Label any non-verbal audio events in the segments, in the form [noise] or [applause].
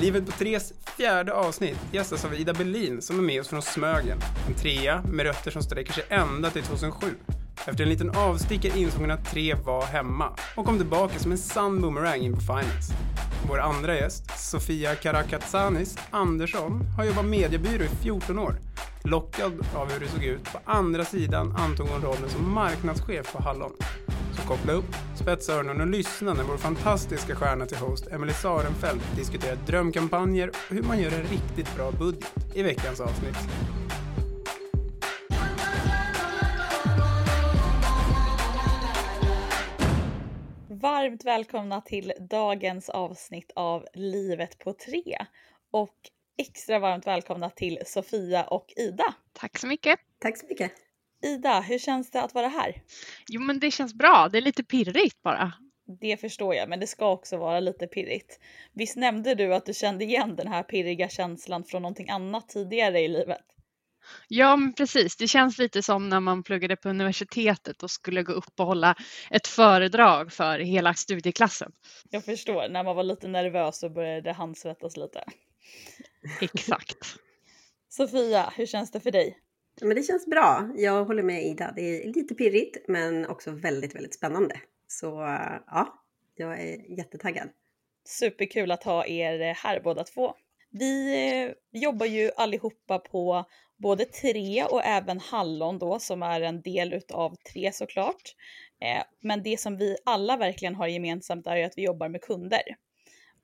Livet på Tres fjärde avsnitt gästas av Ida Berlin som är med oss från Smögen. En trea med rötter som sträcker sig ända till 2007. Efter en liten avstickare insåg hon att Tre var hemma och kom tillbaka som en sann boomerang in på Finance. Vår andra gäst, Sofia Karakatsanis Andersson, har jobbat mediebyrå i 14 år. Lockad av hur det såg ut på andra sidan antog hon rollen som marknadschef på Hallon. Så koppla upp, spetsa öronen och lyssna när vår fantastiska stjärna till host Emelie Sarenfelt diskuterar drömkampanjer och hur man gör en riktigt bra budget i veckans avsnitt. Varmt välkomna till dagens avsnitt av Livet på tre och extra varmt välkomna till Sofia och Ida. Tack så mycket. Tack så mycket. Ida, hur känns det att vara här? Jo, men det känns bra. Det är lite pirrigt bara. Det förstår jag, men det ska också vara lite pirrigt. Visst nämnde du att du kände igen den här pirriga känslan från någonting annat tidigare i livet? Ja, men precis. Det känns lite som när man pluggade på universitetet och skulle gå upp och hålla ett föredrag för hela studieklassen. Jag förstår, när man var lite nervös och började handsvettas lite. Exakt. [laughs] Sofia, hur känns det för dig? Men det känns bra. Jag håller med Ida. Det är lite pirrigt men också väldigt, väldigt spännande. Så ja, jag är jättetaggad. Superkul att ha er här båda två. Vi eh, jobbar ju allihopa på både Tre och även Hallon då som är en del utav Tre såklart. Eh, men det som vi alla verkligen har gemensamt är ju att vi jobbar med kunder.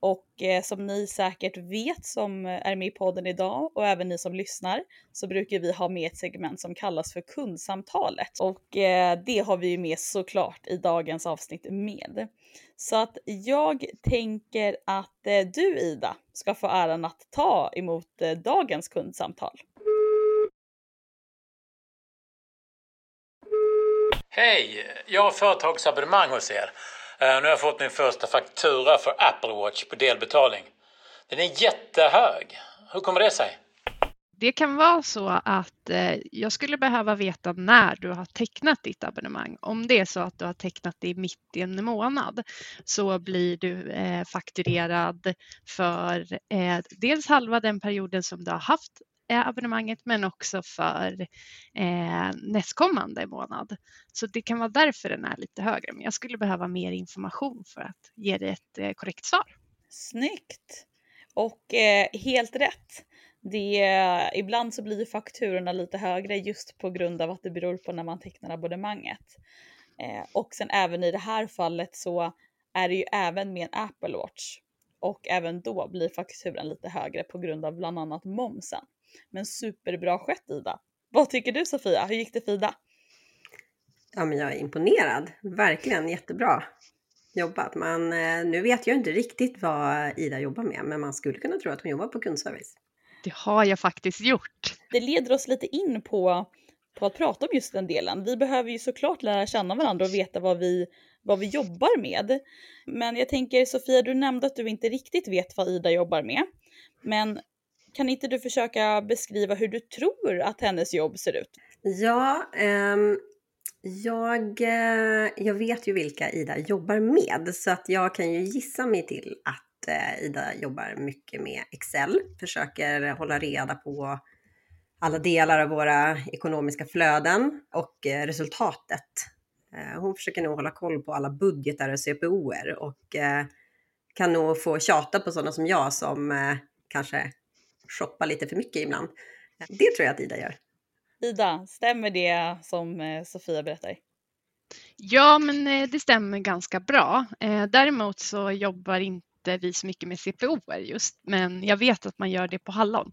Och eh, som ni säkert vet som eh, är med i podden idag och även ni som lyssnar så brukar vi ha med ett segment som kallas för kundsamtalet. Och eh, det har vi ju med såklart i dagens avsnitt med. Så att jag tänker att eh, du Ida ska få äran att ta emot eh, dagens kundsamtal. Hej! Jag har företagsabonnemang hos er. Eh, nu har jag fått min första faktura för Apple Watch på delbetalning. Den är jättehög. Hur kommer det sig? Det kan vara så att eh, jag skulle behöva veta när du har tecknat ditt abonnemang. Om det är så att du har tecknat det mitt i en månad så blir du eh, fakturerad för dels halva den perioden som du har haft abonnemanget men också för eh, nästkommande månad. Så det kan vara därför den är lite högre. Men jag skulle behöva mer information för att ge dig ett eh, korrekt svar. Snyggt! Och eh, helt rätt. Det, eh, ibland så blir fakturorna lite högre just på grund av att det beror på när man tecknar abonnemanget. Eh, och sen även i det här fallet så är det ju även med en Apple Watch. Och även då blir fakturan lite högre på grund av bland annat momsen. Men superbra skött Ida! Vad tycker du Sofia? Hur gick det för Ida? Ja, men jag är imponerad. Verkligen jättebra jobbat. Man, eh, nu vet jag inte riktigt vad Ida jobbar med, men man skulle kunna tro att hon jobbar på kundservice. Det har jag faktiskt gjort. Det leder oss lite in på, på att prata om just den delen. Vi behöver ju såklart lära känna varandra och veta vad vi, vad vi jobbar med. Men jag tänker Sofia, du nämnde att du inte riktigt vet vad Ida jobbar med. Men kan inte du försöka beskriva hur du tror att hennes jobb ser ut? Ja, um... jag, eh, jag vet ju vilka Ida jobbar med, så att jag kan ju gissa mig till att eh, Ida jobbar mycket med Excel, försöker hålla reda på alla delar av våra ekonomiska flöden och eh, resultatet. Hon försöker nog hålla koll på alla budgetar och CPOer och kan nog få tjata på sådana som jag som kanske shoppar lite för mycket ibland. Det tror jag att Ida gör. Ida, stämmer det som eh, Sofia berättar? Ja, men eh, det stämmer ganska bra. Eh, Däremot så jobbar inte vi så mycket med CPO just, men jag vet att man gör det på Hallon.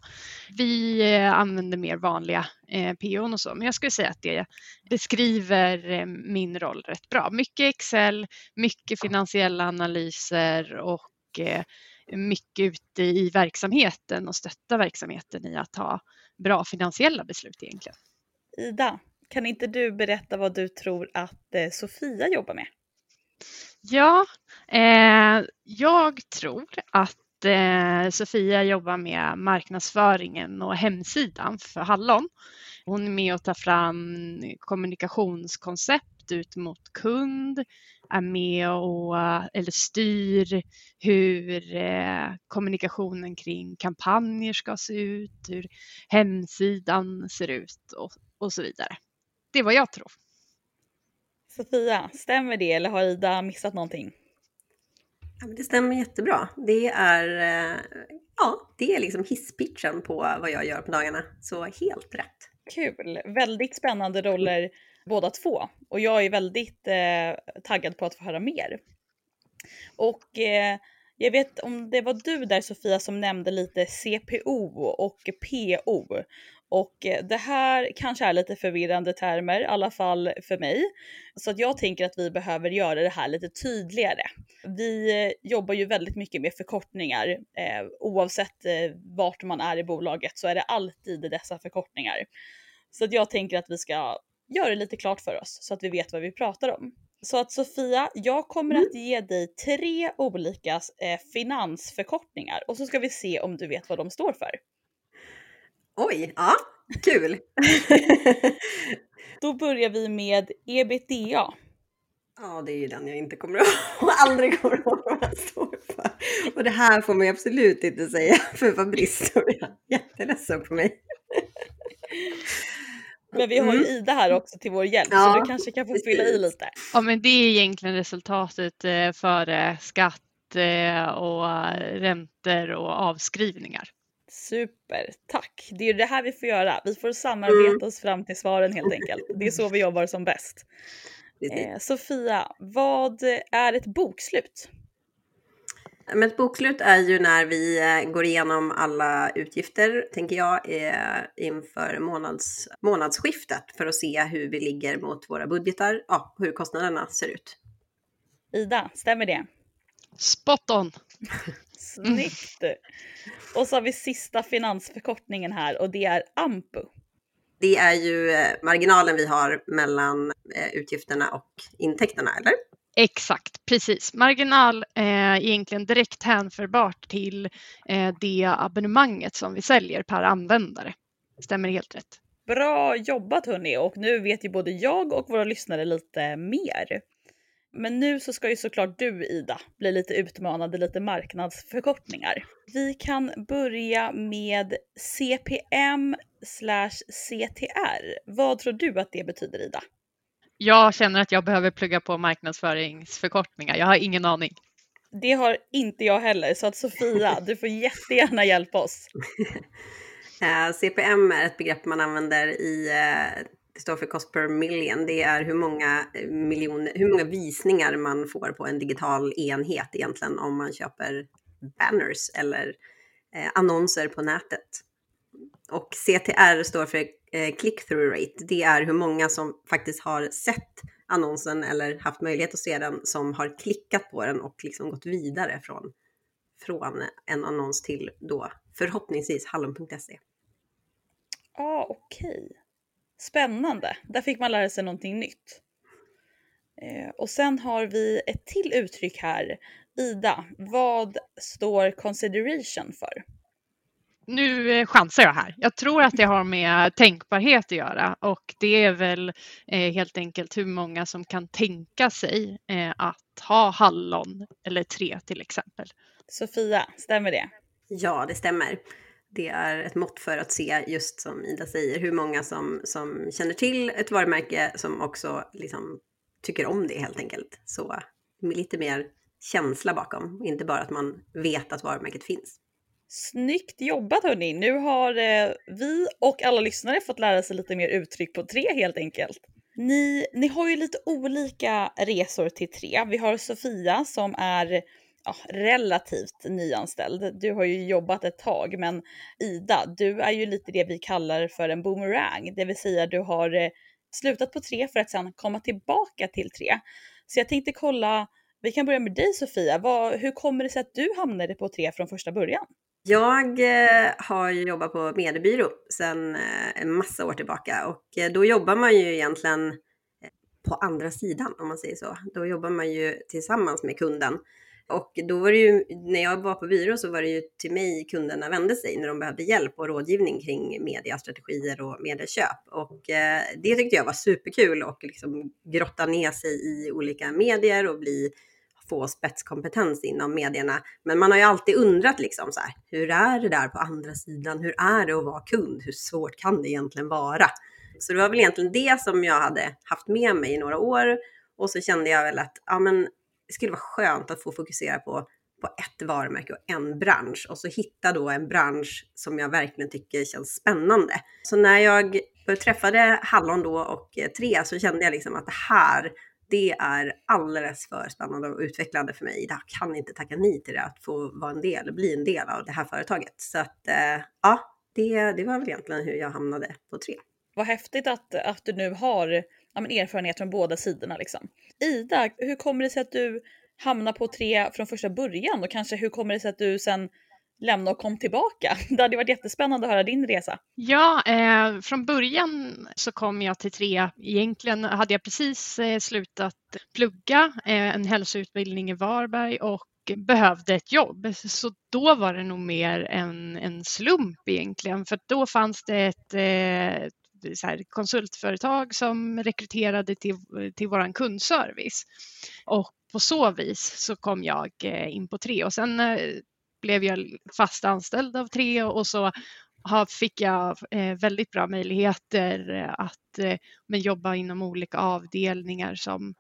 Vi använder mer vanliga eh, PO och så, men jag skulle säga att det beskriver min roll rätt bra. Mycket Excel, mycket finansiella analyser och mycket ute i verksamheten och stötta verksamheten i att ha bra finansiella beslut egentligen. Ida, kan inte du berätta vad du tror att eh, Sofia jobbar med? Ja, eh, jag tror att eh, Sofia jobbar med marknadsföringen och hemsidan för Hallon. Hon är med och tar fram kommunikationskoncept ut mot kund, är med och eller styr hur eh, kommunikationen kring kampanjer ska se ut, hur hemsidan ser ut och, och så vidare. Det är vad jag tror. Sofia, stämmer det eller har Ida missat någonting? Ja, det stämmer jättebra. Det är, eh, ja, det är liksom hisspitchen på vad jag gör på dagarna. Så helt rätt. Kul! Väldigt spännande roller båda två. Och jag är väldigt eh, taggad på att få höra mer. Och eh, jag vet om det var du där Sofia som nämnde lite CPO och PO. Och eh, det här kanske är lite förvirrande termer, i alla fall för mig. Så att jag tänker att vi behöver göra det här lite tydligare. Vi eh, jobbar ju väldigt mycket med förkortningar. Eh, oavsett eh, vart man är i bolaget så är det alltid dessa förkortningar. Så att jag tänker att vi ska göra det lite klart för oss så att vi vet vad vi pratar om. Så att Sofia, jag kommer mm. att ge dig tre olika eh, finansförkortningar och så ska vi se om du vet vad de står för. Oj, ja, kul! [laughs] Då börjar vi med ebitda. Ja, det är ju den jag inte kommer ihåg [laughs] aldrig kommer ihåg vad den står för. Och det här får man absolut inte säga för Fabrice blir jätteledsen på mig. Men vi har ju mm. Ida här också till vår hjälp ja, så du kanske kan få fylla i lite. Ja men det är egentligen resultatet eh, före skatt eh, och räntor och avskrivningar. Super, tack! Det är det här vi får göra. Vi får samarbeta mm. oss fram till svaren helt enkelt. Det är så vi [laughs] jobbar som bäst. Eh, Sofia, vad är ett bokslut? Men ett bokslut är ju när vi eh, går igenom alla utgifter, tänker jag, eh, inför månads, månadsskiftet för att se hur vi ligger mot våra budgetar, ja, hur kostnaderna ser ut. Ida, stämmer det? Spot on! Snyggt! Och så har vi sista finansförkortningen här och det är AMPU. Det är ju eh, marginalen vi har mellan utgifterna och intäkterna, eller? Exakt, precis. Marginal eh, är egentligen direkt hänförbart till eh, det abonnemanget som vi säljer per användare. Stämmer helt rätt. Bra jobbat hörni och nu vet ju både jag och våra lyssnare lite mer. Men nu så ska ju såklart du Ida bli lite utmanad i lite marknadsförkortningar. Vi kan börja med CPM slash CTR. Vad tror du att det betyder Ida? Jag känner att jag behöver plugga på marknadsföringsförkortningar. Jag har ingen aning. Det har inte jag heller, så att Sofia, du får jättegärna hjälpa oss. [laughs] CPM är ett begrepp man använder i, eh, det står för cost per million. Det är hur många, miljoner, hur många visningar man får på en digital enhet egentligen om man köper banners eller eh, annonser på nätet. Och CTR står för eh, Eh, click-through rate. Det är hur många som faktiskt har sett annonsen eller haft möjlighet att se den som har klickat på den och liksom gått vidare från, från en annons till då förhoppningsvis hallon.se. Ja, ah, okej. Okay. Spännande. Där fick man lära sig någonting nytt. Eh, och sen har vi ett till uttryck här. Ida, vad står consideration för? Nu eh, chansar jag här. Jag tror att det har med tänkbarhet att göra och det är väl eh, helt enkelt hur många som kan tänka sig eh, att ha hallon eller tre till exempel. Sofia, stämmer det? Ja, det stämmer. Det är ett mått för att se, just som Ida säger, hur många som, som känner till ett varumärke som också liksom tycker om det helt enkelt. Så med lite mer känsla bakom, inte bara att man vet att varumärket finns. Snyggt jobbat hörni! Nu har eh, vi och alla lyssnare fått lära sig lite mer uttryck på tre helt enkelt. Ni, ni har ju lite olika resor till tre. Vi har Sofia som är ja, relativt nyanställd. Du har ju jobbat ett tag, men Ida, du är ju lite det vi kallar för en boomerang, det vill säga du har eh, slutat på tre för att sedan komma tillbaka till tre. Så jag tänkte kolla, vi kan börja med dig Sofia. Vad, hur kommer det sig att du hamnade på tre från första början? Jag eh, har ju jobbat på mediebyrå sedan eh, en massa år tillbaka och eh, då jobbar man ju egentligen på andra sidan om man säger så. Då jobbar man ju tillsammans med kunden Och då var det ju, när jag var på byrå så var det ju till mig kunderna vände sig när de behövde hjälp och rådgivning kring mediastrategier och medieköp. Och det tyckte jag var superkul och liksom grotta ner sig i olika medier och bli få spetskompetens inom medierna. Men man har ju alltid undrat liksom så här, hur är det där på andra sidan? Hur är det att vara kund? Hur svårt kan det egentligen vara? Så det var väl egentligen det som jag hade haft med mig i några år. Och så kände jag väl att ja, men det skulle vara skönt att få fokusera på, på ett varumärke och en bransch. Och så hitta då en bransch som jag verkligen tycker känns spännande. Så när jag träffade Hallon då och eh, Tre så kände jag liksom att det här det är alldeles för spännande och utvecklande för mig. Jag kan inte tacka nej till det, att få vara en del, bli en del av det här företaget. Så att eh, ja, det, det var väl egentligen hur jag hamnade på tre. Vad häftigt att, att du nu har ja, men erfarenhet från båda sidorna. Liksom. Ida, hur kommer det sig att du hamnar på tre från första början och kanske hur kommer det sig att du sen lämna och kom tillbaka? [laughs] Det hade varit jättespännande att höra din resa. Ja, eh, från början så kom jag till Trea. Egentligen hade jag precis eh, slutat plugga eh, en hälsoutbildning i Varberg och behövde ett jobb. Så då var det nog mer en, en slump egentligen, för då fanns det ett, eh, så här, konsultföretag som rekryterade till, till vår kundservice. Och på så vis så kom jag eh, in på Tre och sen eh, blev jag fast anställd av Tre och så fick jag eh, väldigt bra möjligheter eh, att eh, men jobba inom olika avdelningar som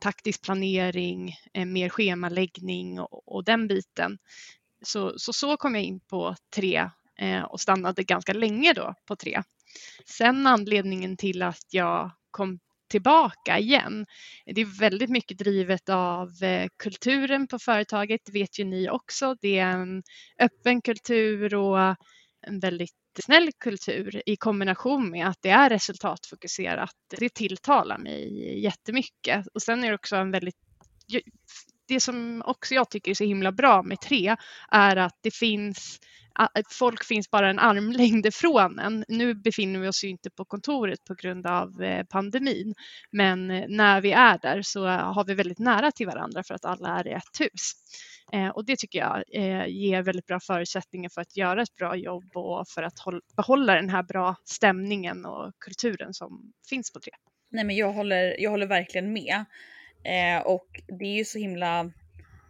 taktisk planering, mer schemaläggning och, och den biten. Så, så, så kom jag in på tre och stannade ganska länge då på tre. Sen anledningen till att jag kom tillbaka igen. Det är väldigt mycket drivet av eh, kulturen på företaget, det vet ju ni också. Det är en öppen kultur och en väldigt snäll kultur i kombination med att det är resultatfokuserat. Det tilltalar mig jättemycket. Och sen är det också en väldigt det som också jag tycker är så himla bra med tre är att det finns att folk finns bara en armlängd ifrån en. Nu befinner vi oss ju inte på kontoret på grund av eh, pandemin, men eh, när vi är där så eh, har vi väldigt nära till varandra för att alla är i ett hus. Och det tycker jag ger väldigt bra förutsättningar för att göra ett bra jobb och för att behålla den här bra stämningen och kulturen som finns på Tre. Nej men jag håller, jag håller verkligen med. Eh, och det är ju så himla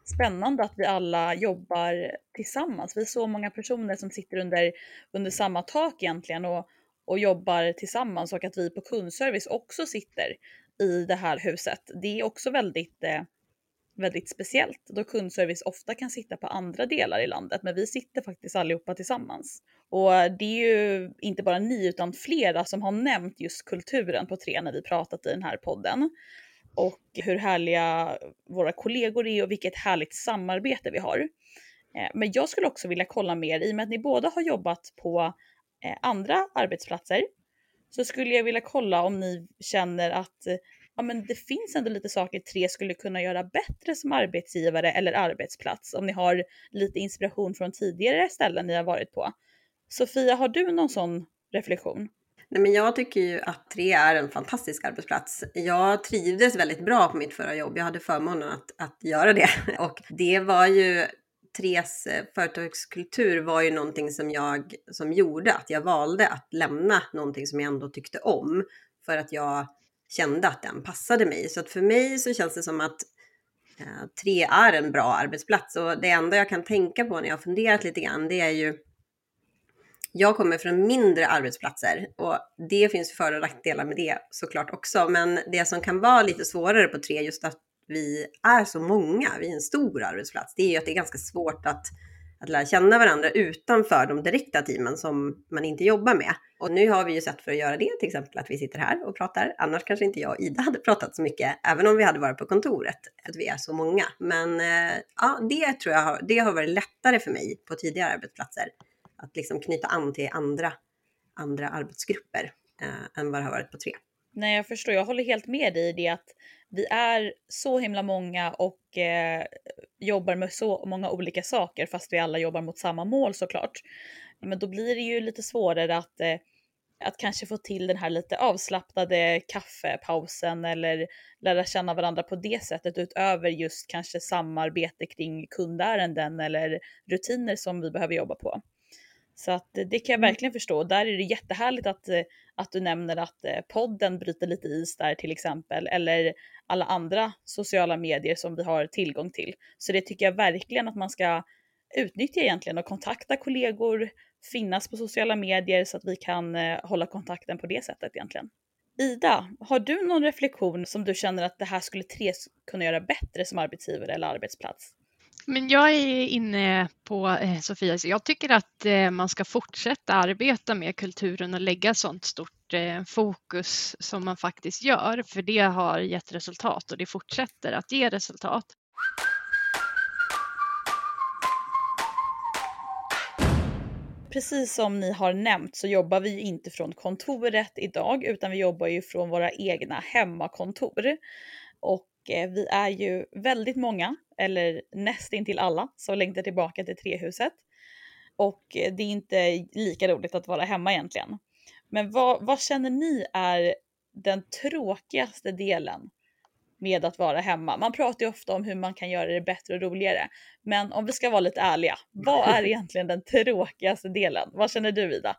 spännande att vi alla jobbar tillsammans. Vi är så många personer som sitter under, under samma tak egentligen och, och jobbar tillsammans och att vi på kundservice också sitter i det här huset. Det är också väldigt, eh, väldigt speciellt då kundservice ofta kan sitta på andra delar i landet, men vi sitter faktiskt allihopa tillsammans. Och det är ju inte bara ni utan flera som har nämnt just kulturen på tre när vi pratat i den här podden och hur härliga våra kollegor är och vilket härligt samarbete vi har. Eh, men jag skulle också vilja kolla mer, i och med att ni båda har jobbat på eh, andra arbetsplatser, så skulle jag vilja kolla om ni känner att ja, men det finns ändå lite saker Tre skulle kunna göra bättre som arbetsgivare eller arbetsplats, om ni har lite inspiration från tidigare ställen ni har varit på. Sofia, har du någon sån reflektion? Nej, men jag tycker ju att Tre är en fantastisk arbetsplats. Jag trivdes väldigt bra på mitt förra jobb. Jag hade förmånen att, att göra det. [laughs] Och det var ju Tres eh, företagskultur var ju någonting som jag som gjorde att jag valde att lämna någonting som jag ändå tyckte om för att jag kände att den passade mig. Så att för mig så känns det som att eh, Tre är en bra arbetsplats och det enda jag kan tänka på när jag har funderat lite grann det är ju jag kommer från mindre arbetsplatser och det finns för och nackdelar med det såklart också. Men det som kan vara lite svårare på tre, just att vi är så många, vi är en stor arbetsplats, det är ju att det är ganska svårt att, att lära känna varandra utanför de direkta teamen som man inte jobbar med. Och nu har vi ju sett för att göra det, till exempel att vi sitter här och pratar. Annars kanske inte jag och Ida hade pratat så mycket, även om vi hade varit på kontoret, att vi är så många. Men eh, ja, det tror jag har, det har varit lättare för mig på tidigare arbetsplatser att liksom knyta an till andra, andra arbetsgrupper eh, än vad det har varit på tre. Nej, jag förstår. Jag håller helt med dig i det att vi är så himla många och eh, jobbar med så många olika saker fast vi alla jobbar mot samma mål såklart. Men då blir det ju lite svårare att, eh, att kanske få till den här lite avslappnade kaffepausen eller lära känna varandra på det sättet utöver just kanske samarbete kring kundärenden eller rutiner som vi behöver jobba på. Så att det kan jag mm. verkligen förstå. Där är det jättehärligt att, att du nämner att eh, podden bryter lite is där till exempel, eller alla andra sociala medier som vi har tillgång till. Så det tycker jag verkligen att man ska utnyttja egentligen och kontakta kollegor, finnas på sociala medier så att vi kan eh, hålla kontakten på det sättet egentligen. Ida, har du någon reflektion som du känner att det här skulle Tres kunna göra bättre som arbetsgivare eller arbetsplats? Men jag är inne på eh, Sofia, så jag tycker att eh, man ska fortsätta arbeta med kulturen och lägga sånt stort eh, fokus som man faktiskt gör, för det har gett resultat och det fortsätter att ge resultat. Precis som ni har nämnt så jobbar vi ju inte från kontoret idag utan vi jobbar ju från våra egna hemmakontor. Och vi är ju väldigt många, eller nästintill alla, som längtar tillbaka till trehuset. Och eh, det är inte lika roligt att vara hemma egentligen. Men vad, vad känner ni är den tråkigaste delen med att vara hemma? Man pratar ju ofta om hur man kan göra det bättre och roligare. Men om vi ska vara lite ärliga, vad är [laughs] egentligen den tråkigaste delen? Vad känner du Ida?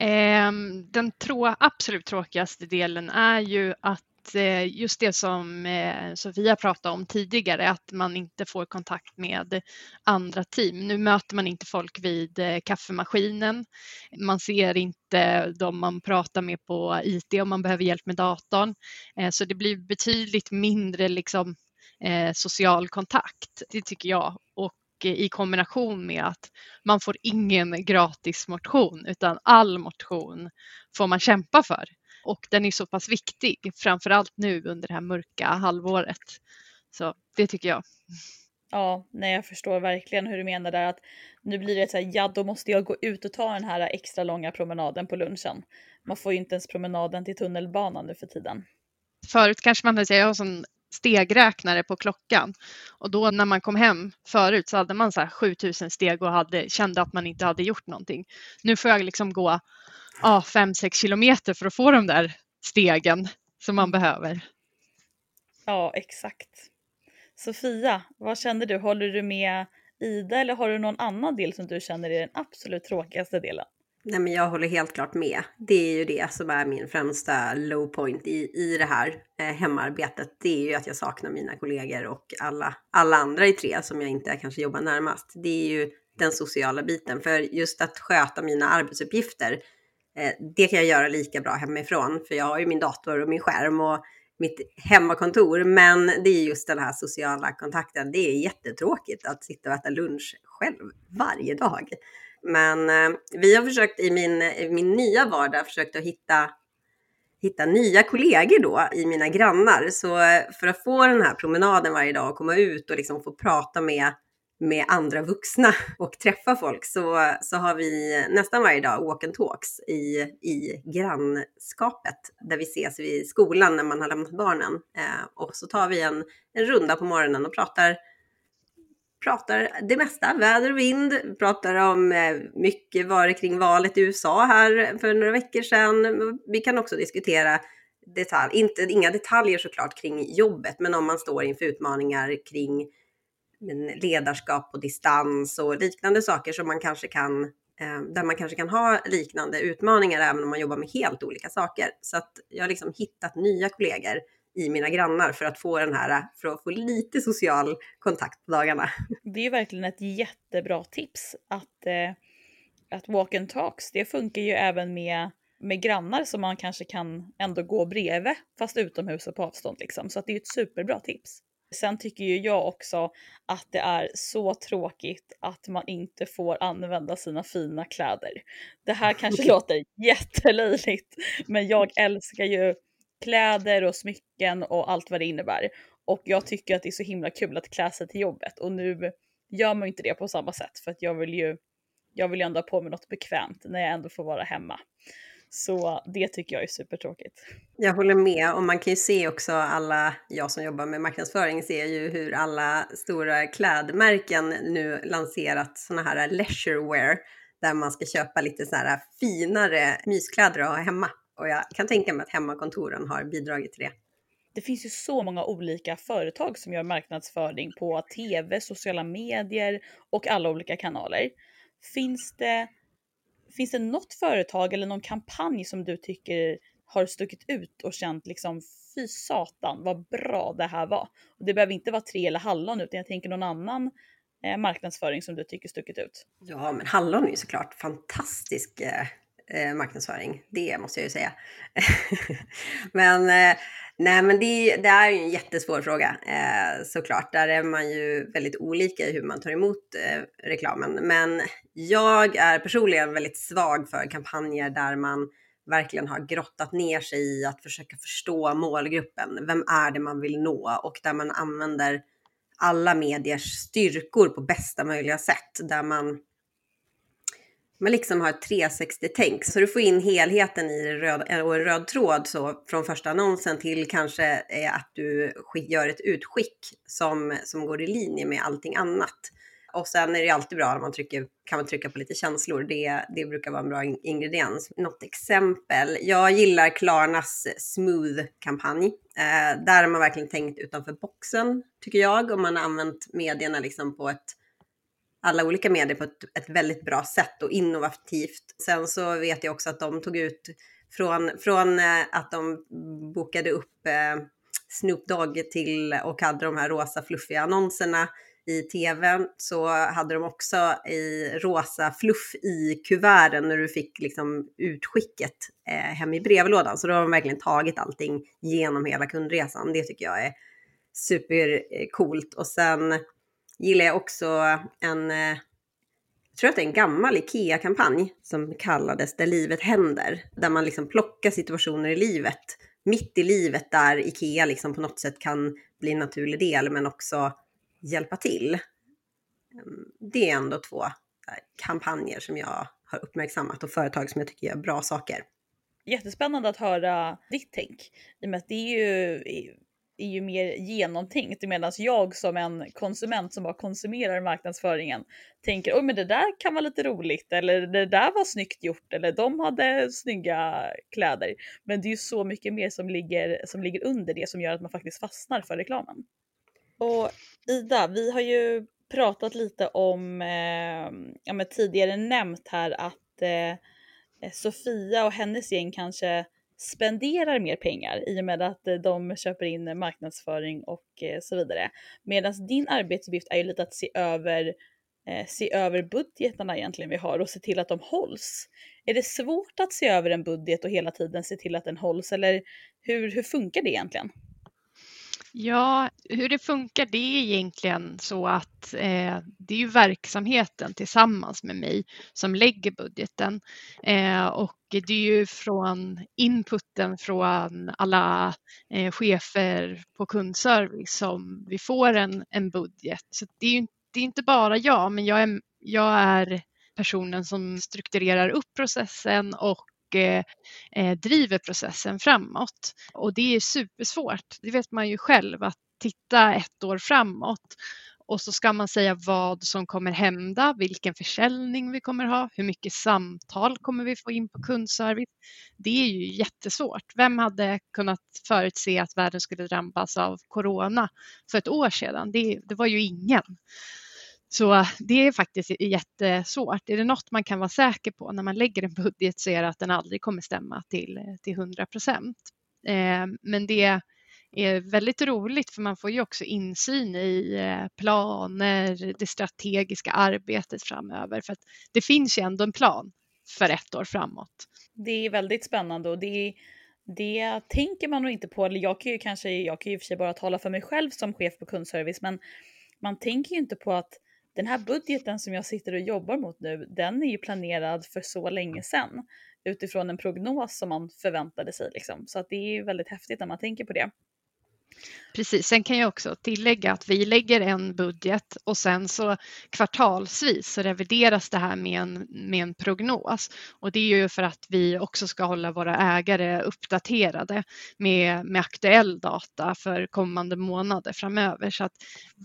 Ehm, den trå absolut tråkigaste delen är ju att att eh, just det som eh, Sofia pratade om tidigare, att man inte får kontakt med andra team. Nu möter man inte folk vid eh, kaffemaskinen. Man ser inte de man pratar med på IT om man behöver hjälp med datorn. Så det blir betydligt mindre liksom, social kontakt, det tycker jag. Och i kombination med att man får ingen gratis motion utan all motion får man kämpa för och den är så pass viktig, framför allt nu under det här mörka halvåret. Så det tycker jag. Ja, nej jag förstår verkligen hur du menar där att nu blir det så här, ja då måste jag gå ut och ta den här extra långa promenaden på lunchen. Man får ju inte ens promenaden till tunnelbanan nu för tiden. Förut kanske man hade säga, jag har sån stegräknare på klockan och då när man kom hem förut så hade man så här 7000 steg och hade, kände att man inte hade gjort någonting. Nu får jag liksom gå ja, fem, sex kilometer för att få de där stegen som man behöver. Ja, exakt. Sofia, vad känner du? Håller du med Ida eller har du någon annan del som du känner är den absolut tråkigaste delen? Nej, men jag håller helt klart med. Det är ju det som är min främsta low point i, i det här eh, hemarbetet. Det är ju att jag saknar mina kollegor och alla, alla andra i tre som jag inte kanske jobbar närmast. Det är ju den sociala biten. För just att sköta mina arbetsuppgifter Eh, det kan jag göra lika bra hemifrån, för jag har ju min dator och min skärm och mitt hemmakontor. Men det är just den här sociala kontakten. Det är jättetråkigt att sitta och äta lunch själv varje dag. Men eh, vi har försökt i min, i min nya vardag försökt att hitta hitta nya kollegor då i mina grannar. Så eh, för att få den här promenaden varje dag och komma ut och liksom få prata med med andra vuxna [laughs] och träffa folk så, så har vi nästan varje dag walk and talks i, i grannskapet där vi ses vid skolan när man har lämnat barnen. Eh, och så tar vi en, en runda på morgonen och pratar pratar det mesta, väder och vind, pratar om eh, mycket var det kring valet i USA här för några veckor sedan. Vi kan också diskutera detalj, inte, inga detaljer såklart kring jobbet, men om man står inför utmaningar kring ledarskap på distans och liknande saker som man kanske kan eh, där man kanske kan ha liknande utmaningar även om man jobbar med helt olika saker. Så att jag har liksom hittat nya kollegor i mina grannar för att få den här, för att få lite social kontakt på dagarna. [laughs] Det är ju verkligen ett jättebra tips att, eh, att walk and talks, det funkar ju även med, med grannar som man kanske kan ändå gå bredvid fast utomhus och på avstånd liksom. Så att det är ett superbra tips. Sen tycker ju jag också att det är så tråkigt att man inte får använda sina fina kläder. Det här [laughs] kanske låter jättelöjligt, men jag älskar ju kläder och smycken och allt vad det innebär. Och jag tycker att det är så himla kul att klä sig till jobbet och nu gör man inte det på samma sätt för att jag vill ju jag vill ju ändå ha på mig något bekvämt när jag ändå får vara hemma. Så det tycker jag är supertråkigt. Jag håller med och man kan ju se också alla, jag som jobbar med marknadsföring ser ju hur alla stora klädmärken nu lanserat sådana här leisure wear där man ska köpa lite så här finare myskläder att ha hemma. Och jag kan tänka mig att hemmakontoren har bidragit till det. Det finns ju så många olika företag som gör marknadsföring på tv, sociala medier och alla olika kanaler. Finns det, finns det något företag eller någon kampanj som du tycker har stuckit ut och känt liksom fy satan vad bra det här var. Och det behöver inte vara tre eller hallon utan jag tänker någon annan eh, marknadsföring som du tycker stuckit ut. Ja, men hallon är ju såklart fantastisk eh, eh marknadsföring. Det måste jag ju säga. [laughs] men eh, nej, men det, det, är ju en jättesvår fråga eh, såklart. Där är man ju väldigt olika i hur man tar emot eh, reklamen. Men jag är personligen väldigt svag för kampanjer där man verkligen har grottat ner sig i att försöka förstå målgruppen. Vem är det man vill nå? Och där man använder alla mediers styrkor på bästa möjliga sätt. Där man, man liksom har ett 360-tänk. Så du får in helheten i röd, eh, och en röd tråd så från första annonsen till kanske eh, att du gör ett utskick som, som går i linje med allting annat. Och sen är det alltid bra om man trycker, kan man trycka på lite känslor. Det, det brukar vara en bra ingrediens. Något exempel. Jag gillar Klarnas Smooth-kampanj. Eh, där har man verkligen tänkt utanför boxen, tycker jag. Och man har använt medierna liksom på ett alla olika medier på ett, ett väldigt bra sätt och innovativt. Sen så vet jag också att de tog ut från, från eh, att de bokade upp eh, Snoop Dogg till och hade de här rosa fluffiga annonserna i tv så hade de också i rosa fluff i kuverten när du fick liksom utskicket eh, hem i brevlådan. Så då har de verkligen tagit allting genom hela kundresan. Det tycker jag är supercoolt. Och sen gillar jag också en, eh, jag tror att det är en gammal IKEA-kampanj som kallades Där livet händer. Där man liksom plockar situationer i livet, mitt i livet där IKEA liksom på något sätt kan bli en naturlig del men också hjälpa till. Ehm, det är ändå två eh, kampanjer som jag har uppmärksammat och företag som jag tycker gör bra saker. Jättespännande att höra ditt tänk i och med att det är ju, är ju mer genomtänkt medan jag som en konsument som bara konsumerar marknadsföringen tänker oj men det där kan vara lite roligt eller det där var snyggt gjort eller de hade snygga kläder. Men det är ju så mycket mer som ligger, som ligger under det som gör att man faktiskt fastnar för reklamen. Och Ida, vi har ju pratat lite om, eh, ja men tidigare nämnt här att eh, Sofia och hennes gäng kanske spenderar mer pengar i och med att eh, de köper in marknadsföring och eh, så vidare. Medan din arbetsuppgift är ju lite att se över, eh, se över budgetarna egentligen vi har och se till att de hålls. Är det svårt att se över en budget och hela tiden se till att den hålls eller hur, hur funkar det egentligen? Ja, hur det funkar det är egentligen så att eh, det är ju verksamheten tillsammans med mig som lägger budgeten eh, och det är ju från inputen från alla eh, chefer på kundservice som vi får en, en budget. Så det är ju det är inte bara jag, men jag är, jag är personen som strukturerar upp processen och Eh, eh, driver processen framåt. Och det är supersvårt, det vet man ju själv, att titta ett år framåt och så ska man säga vad som kommer hända, vilken försäljning vi kommer ha, hur mycket samtal kommer vi få in på kundservice. Det är ju jättesvårt. Vem hade kunnat förutse att världen skulle drabbas av corona för ett år sedan? Det, det var ju ingen. Så det är faktiskt jättesvårt. Är det något man kan vara säker på när man lägger en budget så är det att den aldrig kommer stämma till, till 100 procent. Ehm, men det är väldigt roligt för man får ju också insyn i eh, planer, det strategiska arbetet framöver för att det finns ju ändå en plan för ett år framåt. Det är väldigt spännande och det, det tänker man nog inte på. Eller jag kan ju kanske, jag kan ju i och för sig bara tala för mig själv som chef på kundservice, men man tänker ju inte på att den här budgeten som jag sitter och jobbar mot nu, den är ju planerad för så länge sedan utifrån en prognos som man förväntade sig liksom. Så att det är ju väldigt häftigt när man tänker på det. Precis, sen kan jag också tillägga att vi lägger en budget och sen så kvartalsvis så revideras det här med en, med en prognos. Och det är ju för att vi också ska hålla våra ägare uppdaterade med, med aktuell data för kommande månader framöver. Så att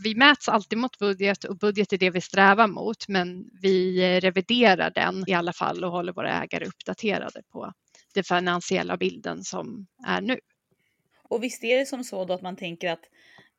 vi mäts alltid mot budget och budget är det vi strävar mot men vi reviderar den i alla fall och håller våra ägare uppdaterade på den finansiella bilden som är nu. Och visst är det som så då att man tänker att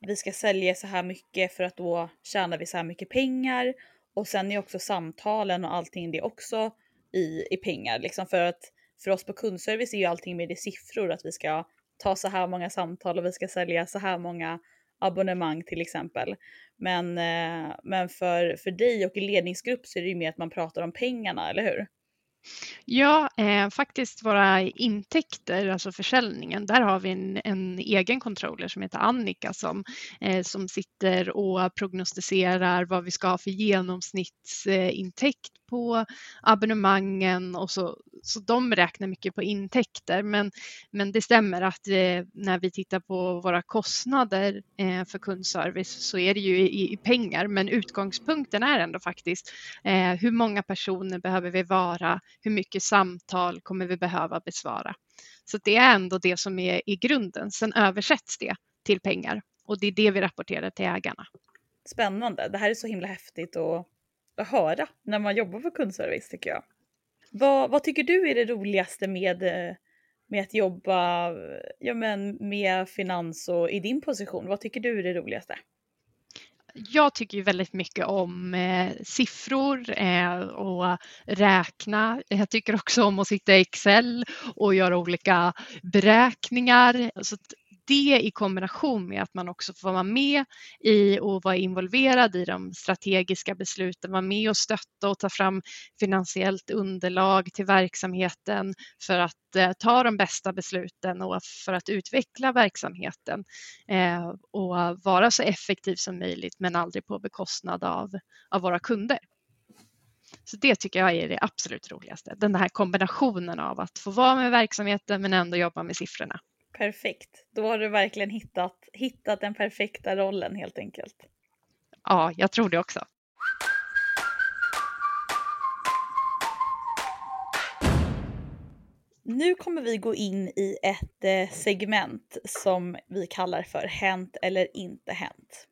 vi ska sälja så här mycket för att då tjänar vi så här mycket pengar. Och sen är också samtalen och allting det också i, i pengar. Liksom för att för oss på kundservice är ju allting med i siffror. Att vi ska ta så här många samtal och vi ska sälja så här många abonnemang till exempel. Men, eh, men för, för dig och i ledningsgrupp så är det ju mer att man pratar om pengarna, eller hur? Ja, eh, faktiskt våra intäkter, alltså försäljningen, där har vi en, en egen controller som heter Annika som, eh, som sitter och prognostiserar vad vi ska ha för genomsnittsintäkt på abonnemangen och så, så de räknar mycket på intäkter. Men, men det stämmer att eh, när vi tittar på våra kostnader eh, för kundservice så är det ju i, i, pengar, men utgångspunkten är ändå faktiskt eh, hur många personer behöver vi vara? Hur mycket samtal kommer vi behöva besvara? Så det är ändå det som är i grunden. Sen översätts det till pengar och det är det vi rapporterar till ägarna. Spännande. Det här är så himla häftigt och att höra när man jobbar för kundservice tycker jag. Vad, vad tycker du är det roligaste med, eh, med att jobba eh, ja, men med finans och i din position? Vad tycker du är det roligaste? Jag tycker ju väldigt mycket om eh, siffror eh, och räkna. Jag tycker också om att sitta i Excel och göra olika beräkningar. Så det i kombination med att man också får vara med i och vara involverad i de strategiska besluten, vara med och stötta och ta fram finansiellt underlag till verksamheten för att eh, ta de bästa besluten och för att utveckla verksamheten eh, och vara så effektiv som möjligt men aldrig på bekostnad av, av våra kunder. Så det tycker jag är det absolut roligaste. Den här kombinationen av att få vara med verksamheten men ändå jobba med siffrorna. Perfekt. Då har du verkligen hittat, hittat den perfekta rollen helt enkelt. Ja, jag tror det också. Nu kommer vi gå in i ett eh, segment som vi kallar för Hänt eller inte hänt.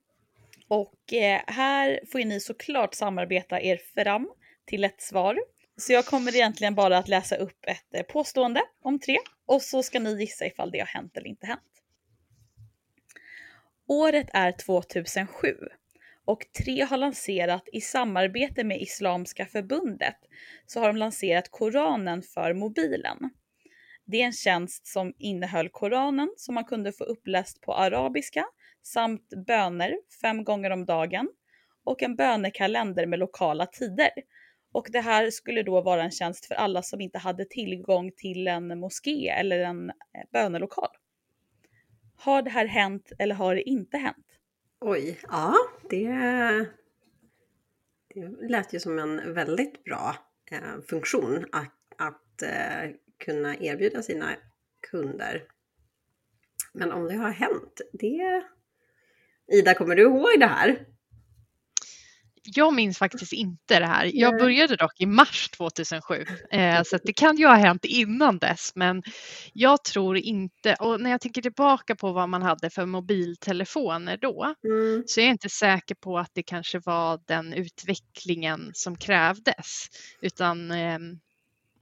Och eh, här får ni såklart samarbeta er fram till ett svar. Så jag kommer egentligen bara att läsa upp ett eh, påstående om tre och så ska ni gissa ifall det har hänt eller inte hänt. Året är 2007 och Tre har lanserat i samarbete med Islamiska förbundet så har de lanserat Koranen för mobilen. Det är en tjänst som innehöll Koranen som man kunde få uppläst på arabiska samt böner fem gånger om dagen och en bönekalender med lokala tider och det här skulle då vara en tjänst för alla som inte hade tillgång till en moské eller en eh, bönelokal. Har det här hänt eller har det inte hänt? Oj, ja, det, det lät ju som en väldigt bra eh, funktion att, att eh, kunna erbjuda sina kunder. Men om det har hänt, det... Ida, kommer du ihåg det här? Jag minns faktiskt inte det här. Jag började dock i mars 2007 eh, så det kan ju ha hänt innan dess men jag tror inte och när jag tänker tillbaka på vad man hade för mobiltelefoner då mm. så är jag inte säker på att det kanske var den utvecklingen som krävdes utan eh,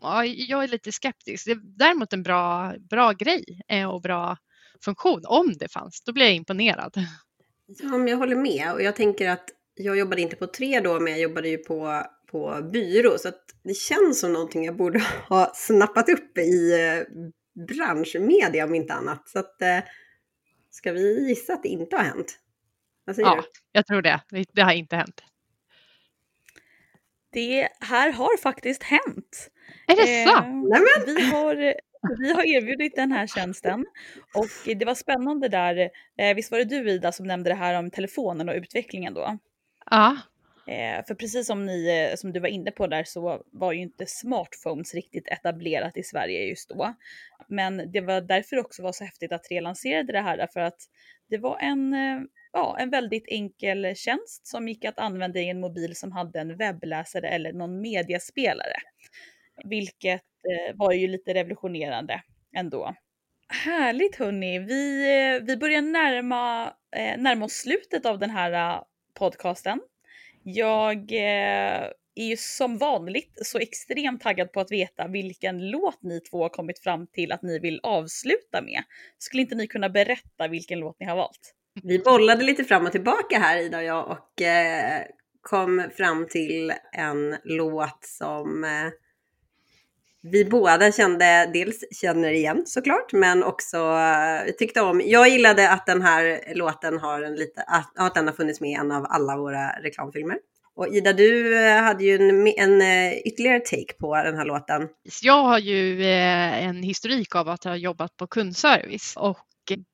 ja, jag är lite skeptisk. Det är däremot en bra, bra grej eh, och bra funktion om det fanns. Då blir jag imponerad. Ja, men jag håller med och jag tänker att jag jobbade inte på tre då, men jag jobbade ju på, på byrå. Så att det känns som någonting jag borde [laughs] ha snappat upp i eh, branschmedia om inte annat. Så att, eh, ska vi gissa att det inte har hänt? ja, du? jag tror det. Det har inte hänt. Det här har faktiskt hänt. Är det eh, sant? Vi har, vi har erbjudit den här tjänsten och det var spännande där. Eh, visst var det du Ida som nämnde det här om telefonen och utvecklingen då? Ja. Eh, för precis som, ni, eh, som du var inne på där så var ju inte smartphones riktigt etablerat i Sverige just då. Men det var därför också var så häftigt att Tre lanserade det här Därför att Det var en, eh, ja, en väldigt enkel tjänst som gick att använda i en mobil som hade en webbläsare eller någon mediespelare. Vilket eh, var ju lite revolutionerande ändå. Härligt hörni, vi, eh, vi börjar närma, närma oss slutet av den här podcasten. Jag eh, är ju som vanligt så extremt taggad på att veta vilken låt ni två har kommit fram till att ni vill avsluta med. Skulle inte ni kunna berätta vilken låt ni har valt? Vi bollade lite fram och tillbaka här Ida och jag och eh, kom fram till en låt som eh, vi båda kände, dels känner igen såklart, men också eh, tyckte om. Jag gillade att den här låten har en lite, att, den har funnits med i en av alla våra reklamfilmer. Och Ida, du eh, hade ju en, en eh, ytterligare take på den här låten. Jag har ju en historik av att ha jobbat på kundservice och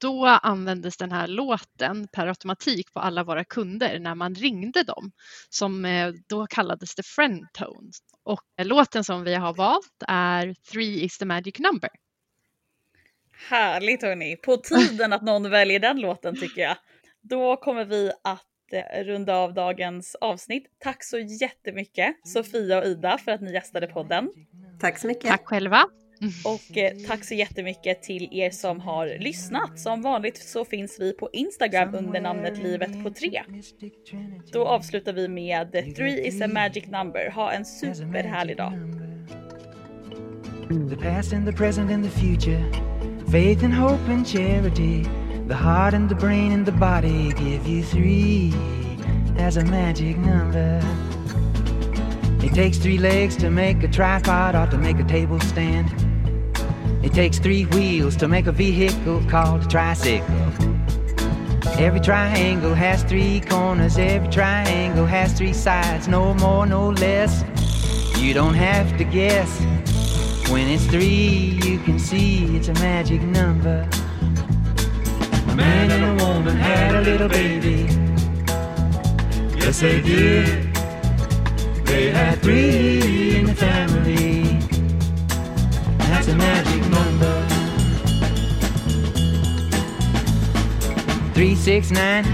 då användes den här låten per automatik på alla våra kunder när man ringde dem som då kallades det friendtone. Och låten som vi har valt är Three is the magic number. Härligt hörni, på tiden att någon väljer den låten tycker jag. Då kommer vi att runda av dagens avsnitt. Tack så jättemycket Sofia och Ida för att ni gästade podden. Tack så mycket. Tack själva. [laughs] Och eh, tack så jättemycket till er som har lyssnat. Som vanligt så finns vi på Instagram under namnet livet på tre. Då avslutar vi med Three is a magic number. Ha en superhärlig dag. The past and the present and the future Faith and hope and charity The heart and the brain and the body give you three as a magic number. It takes three legs to make a tripod or to make a table stand. It takes three wheels to make a vehicle called a tricycle. Every triangle has three corners, every triangle has three sides, no more, no less. You don't have to guess. When it's three, you can see it's a magic number. A man and a woman had a little baby. Yes, they did. They had three in the family. That's a magic number. Three, six, nine,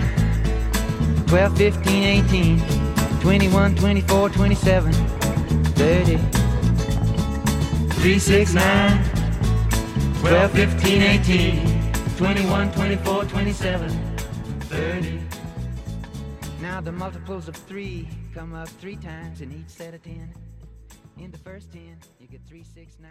twelve, fifteen, eighteen, twenty-one, twenty-four, twenty-seven, thirty. Three, six, nine, twelve, fifteen, eighteen. 21, 24, 27, 30. Now the multiples of 3 come up 3 times in each set of 10. In the first 10, you get 3, 6, 9,